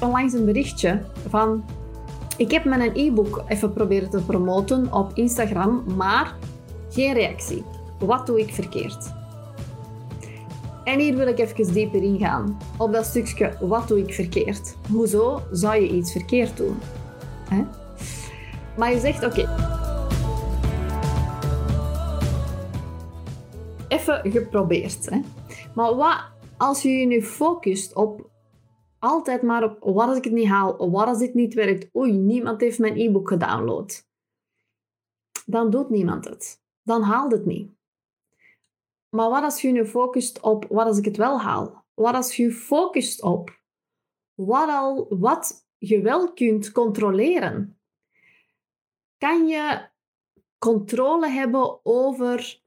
onlangs een berichtje van... Ik heb mijn e-book even proberen te promoten op Instagram, maar geen reactie. Wat doe ik verkeerd? En hier wil ik even dieper ingaan. Op dat stukje, wat doe ik verkeerd? Hoezo zou je iets verkeerd doen? Maar je zegt, oké. Even geprobeerd. Hè? Maar wat als je je nu focust op altijd maar op wat als ik het niet haal, wat als dit niet werkt, oei, niemand heeft mijn e-book gedownload. Dan doet niemand het. Dan haalt het niet. Maar wat als je je focust op wat als ik het wel haal? Wat als je focust op wat, al, wat je wel kunt controleren? Kan je controle hebben over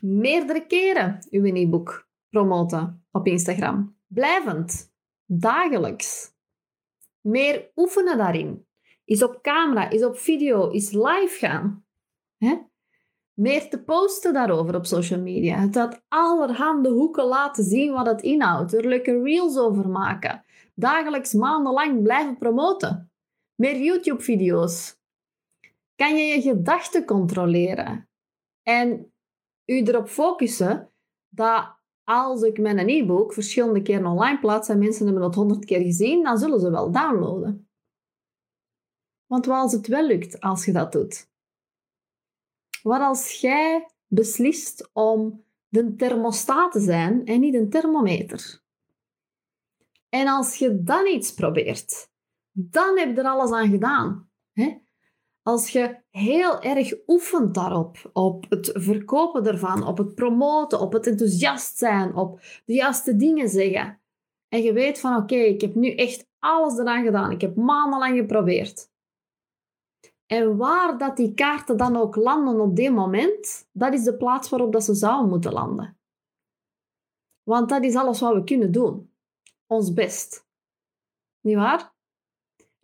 meerdere keren je e-book promoten op Instagram? Blijvend, dagelijks. Meer oefenen daarin. Is op camera, is op video, is live gaan. Hè? meer te posten daarover op social media. Het uit allerhande hoeken laten zien wat het inhoudt. Er leuke reels over maken. Dagelijks maandenlang blijven promoten. Meer YouTube-video's. Kan je je gedachten controleren. En u erop focussen dat als ik mijn e-book verschillende keren online plaats en mensen hebben het honderd keer gezien, dan zullen ze wel downloaden. Want wat als het wel lukt als je dat doet? Wat als jij beslist om de thermostaat te zijn en niet een thermometer? En als je dan iets probeert, dan heb je er alles aan gedaan. Als je heel erg oefent daarop, op het verkopen ervan, op het promoten, op het enthousiast zijn, op de juiste dingen zeggen. En je weet van oké, ik heb nu echt alles eraan gedaan. Ik heb maandenlang geprobeerd. En waar dat die kaarten dan ook landen op dit moment, dat is de plaats waarop dat ze zouden moeten landen. Want dat is alles wat we kunnen doen. Ons best. Niet waar?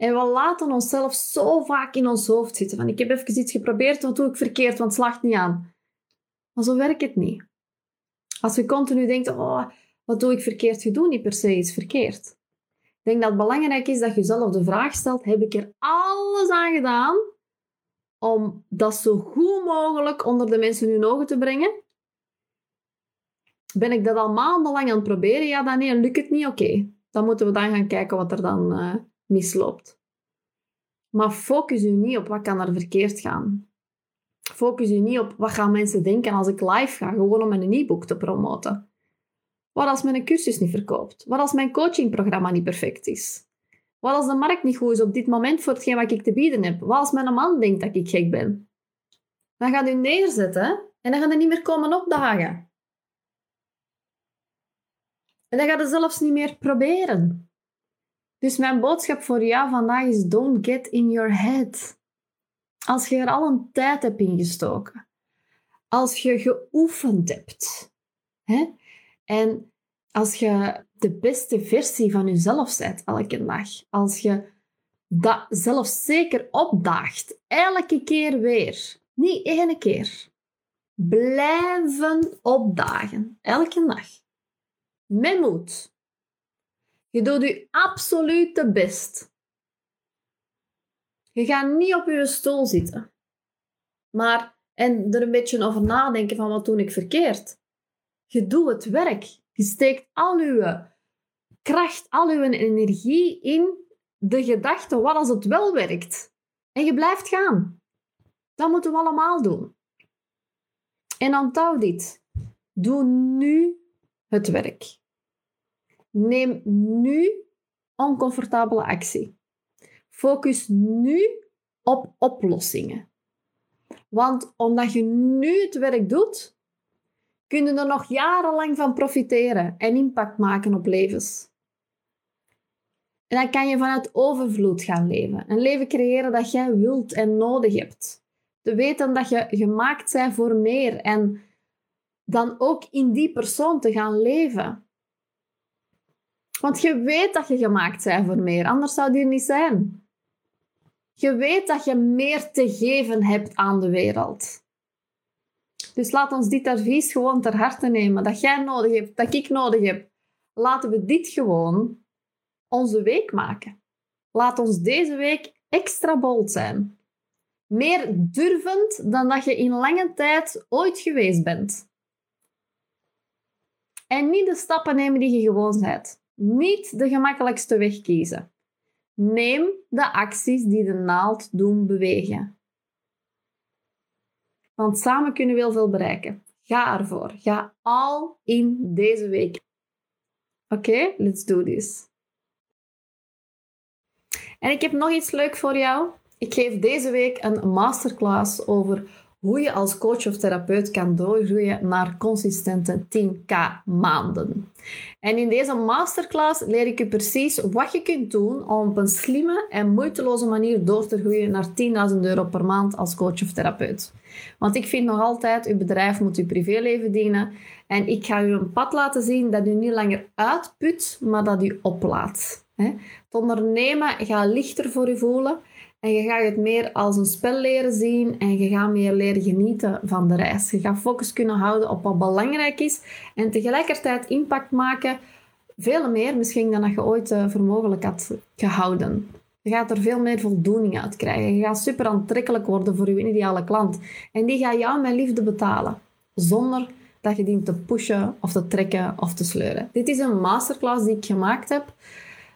En we laten onszelf zo vaak in ons hoofd zitten. Van ik heb even iets geprobeerd, wat doe ik verkeerd, want slaagt niet aan. Maar zo werkt het niet. Als je continu denkt, oh, wat doe ik verkeerd, je doet niet per se iets verkeerd. Ik denk dat het belangrijk is dat je jezelf de vraag stelt, heb ik er alles aan gedaan om dat zo goed mogelijk onder de mensen hun ogen te brengen? Ben ik dat al maandenlang aan het proberen? Ja, dan nee, lukt het niet? Oké, dan moeten we dan gaan kijken wat er dan uh, misloopt. Maar focus u niet op wat kan er verkeerd gaan. Focus u niet op wat gaan mensen denken als ik live ga, gewoon om mijn e-book te promoten. Wat als mijn cursus niet verkoopt? Wat als mijn coachingprogramma niet perfect is? Wat als de markt niet goed is op dit moment voor hetgeen wat ik te bieden heb? Wat als mijn man denkt dat ik gek ben? Dan gaat u neerzetten en dan gaat hij niet meer komen opdagen. En dan gaat hij zelfs niet meer proberen. Dus mijn boodschap voor jou vandaag is: don't get in your head. Als je er al een tijd hebt ingestoken, als je geoefend hebt, hè, en als je de beste versie van jezelf bent elke dag. Als je dat zelfzeker opdaagt, elke keer weer. Niet ene keer. Blijven opdagen, elke dag. Met moed. Je doet je absolute best. Je gaat niet op je stoel zitten. Maar, en er een beetje over nadenken van wat doe ik verkeerd. Je doet het werk. Je steekt al je kracht, al uw energie in de gedachte, wat als het wel werkt? En je blijft gaan. Dat moeten we allemaal doen. En onthoud dit. Doe nu het werk. Neem nu oncomfortabele actie. Focus nu op oplossingen. Want omdat je nu het werk doet, kun je er nog jarenlang van profiteren en impact maken op levens. En dan kan je vanuit overvloed gaan leven. Een leven creëren dat jij wilt en nodig hebt. Te weten dat je gemaakt bent voor meer en dan ook in die persoon te gaan leven. Want je weet dat je gemaakt bent voor meer, anders zou die er niet zijn. Je weet dat je meer te geven hebt aan de wereld. Dus laat ons dit advies gewoon ter harte nemen. Dat jij nodig hebt, dat ik nodig heb. Laten we dit gewoon onze week maken. Laat ons deze week extra bold zijn. Meer durvend dan dat je in lange tijd ooit geweest bent. En niet de stappen nemen die je gewoon bent. Niet de gemakkelijkste weg kiezen. Neem de acties die de naald doen bewegen. Want samen kunnen we heel veel bereiken. Ga ervoor. Ga al in deze week. Oké, let's do this. En ik heb nog iets leuk voor jou. Ik geef deze week een masterclass over hoe je als coach of therapeut kan doorgroeien naar consistente 10k maanden. En in deze masterclass leer ik je precies wat je kunt doen om op een slimme en moeiteloze manier door te groeien naar 10.000 euro per maand als coach of therapeut. Want ik vind nog altijd, uw bedrijf moet uw privéleven dienen. En ik ga u een pad laten zien dat u niet langer uitput, maar dat u oplaat. Het ondernemen gaat lichter voor u voelen. En je gaat het meer als een spel leren zien en je gaat meer leren genieten van de reis. Je gaat focus kunnen houden op wat belangrijk is en tegelijkertijd impact maken, veel meer misschien dan dat je ooit uh, voor mogelijk had gehouden. Je gaat er veel meer voldoening uit krijgen. Je gaat super aantrekkelijk worden voor je ideale klant. En die gaat jou met liefde betalen. Zonder dat je dient te pushen of te trekken of te sleuren. Dit is een masterclass die ik gemaakt heb.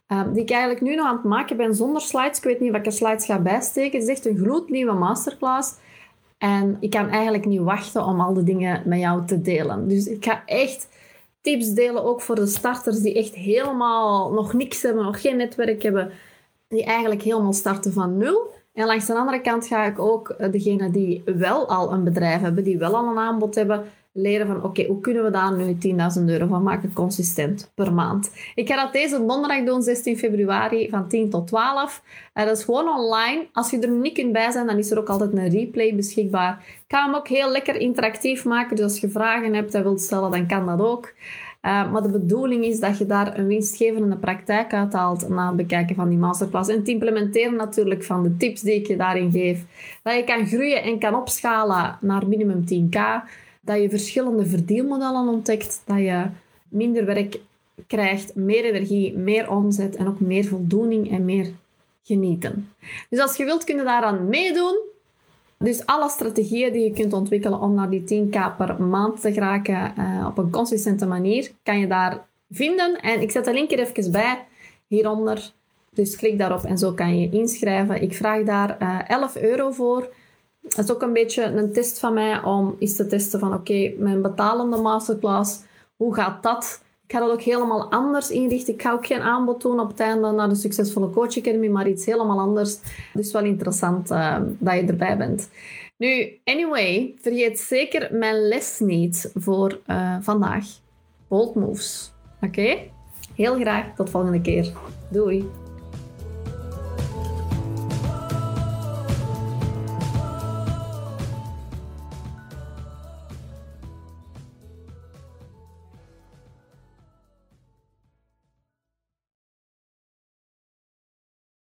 Ehm, die ik eigenlijk nu nog aan het maken ben zonder slides. Ik weet niet welke slides ga bijsteken. Het is echt een gloednieuwe masterclass. En ik kan eigenlijk niet wachten om al die dingen met jou te delen. Dus ik ga echt tips delen, ook voor de starters die echt helemaal nog niks hebben, nog geen netwerk hebben, die eigenlijk helemaal starten van nul. En langs de andere kant ga ik ook eh, degenen die wel al een bedrijf hebben, die wel al een aanbod hebben, leren van oké, hoe kunnen we daar nu 10.000 euro van maken consistent per maand. Ik ga dat deze donderdag doen, 16 februari van 10 tot 12. Uh, dat is gewoon online. Als je er niet kunt bij zijn, dan is er ook altijd een replay beschikbaar. Ik ga hem ook heel lekker interactief maken, dus als je vragen hebt en wilt stellen, dan kan dat ook. Uh, maar de bedoeling is dat je daar een winstgevende praktijk uithaalt na het bekijken van die masterclass. En het implementeren natuurlijk van de tips die ik je daarin geef. Dat je kan groeien en kan opschalen naar minimum 10k dat je verschillende verdienmodellen ontdekt, dat je minder werk krijgt, meer energie, meer omzet en ook meer voldoening en meer genieten. Dus als je wilt, kun je daaraan meedoen. Dus alle strategieën die je kunt ontwikkelen om naar die 10k per maand te geraken uh, op een consistente manier, kan je daar vinden. En ik zet de link er even bij hieronder. Dus klik daarop en zo kan je inschrijven. Ik vraag daar uh, eh, 11 euro voor. Het is ook een beetje een test van mij om eens te testen van oké, mijn betalende masterclass, hoe gaat dat? Ik ga dat ook helemaal anders inrichten. Ik ga ook geen aanbod doen op het einde naar de Succesvolle Coach Academy, maar iets helemaal anders. Dus wel interessant uh, dat je erbij bent. Nu, anyway, vergeet zeker mijn les niet voor uh, vandaag. Bold moves. Oké? Heel graag tot volgende keer. Doei!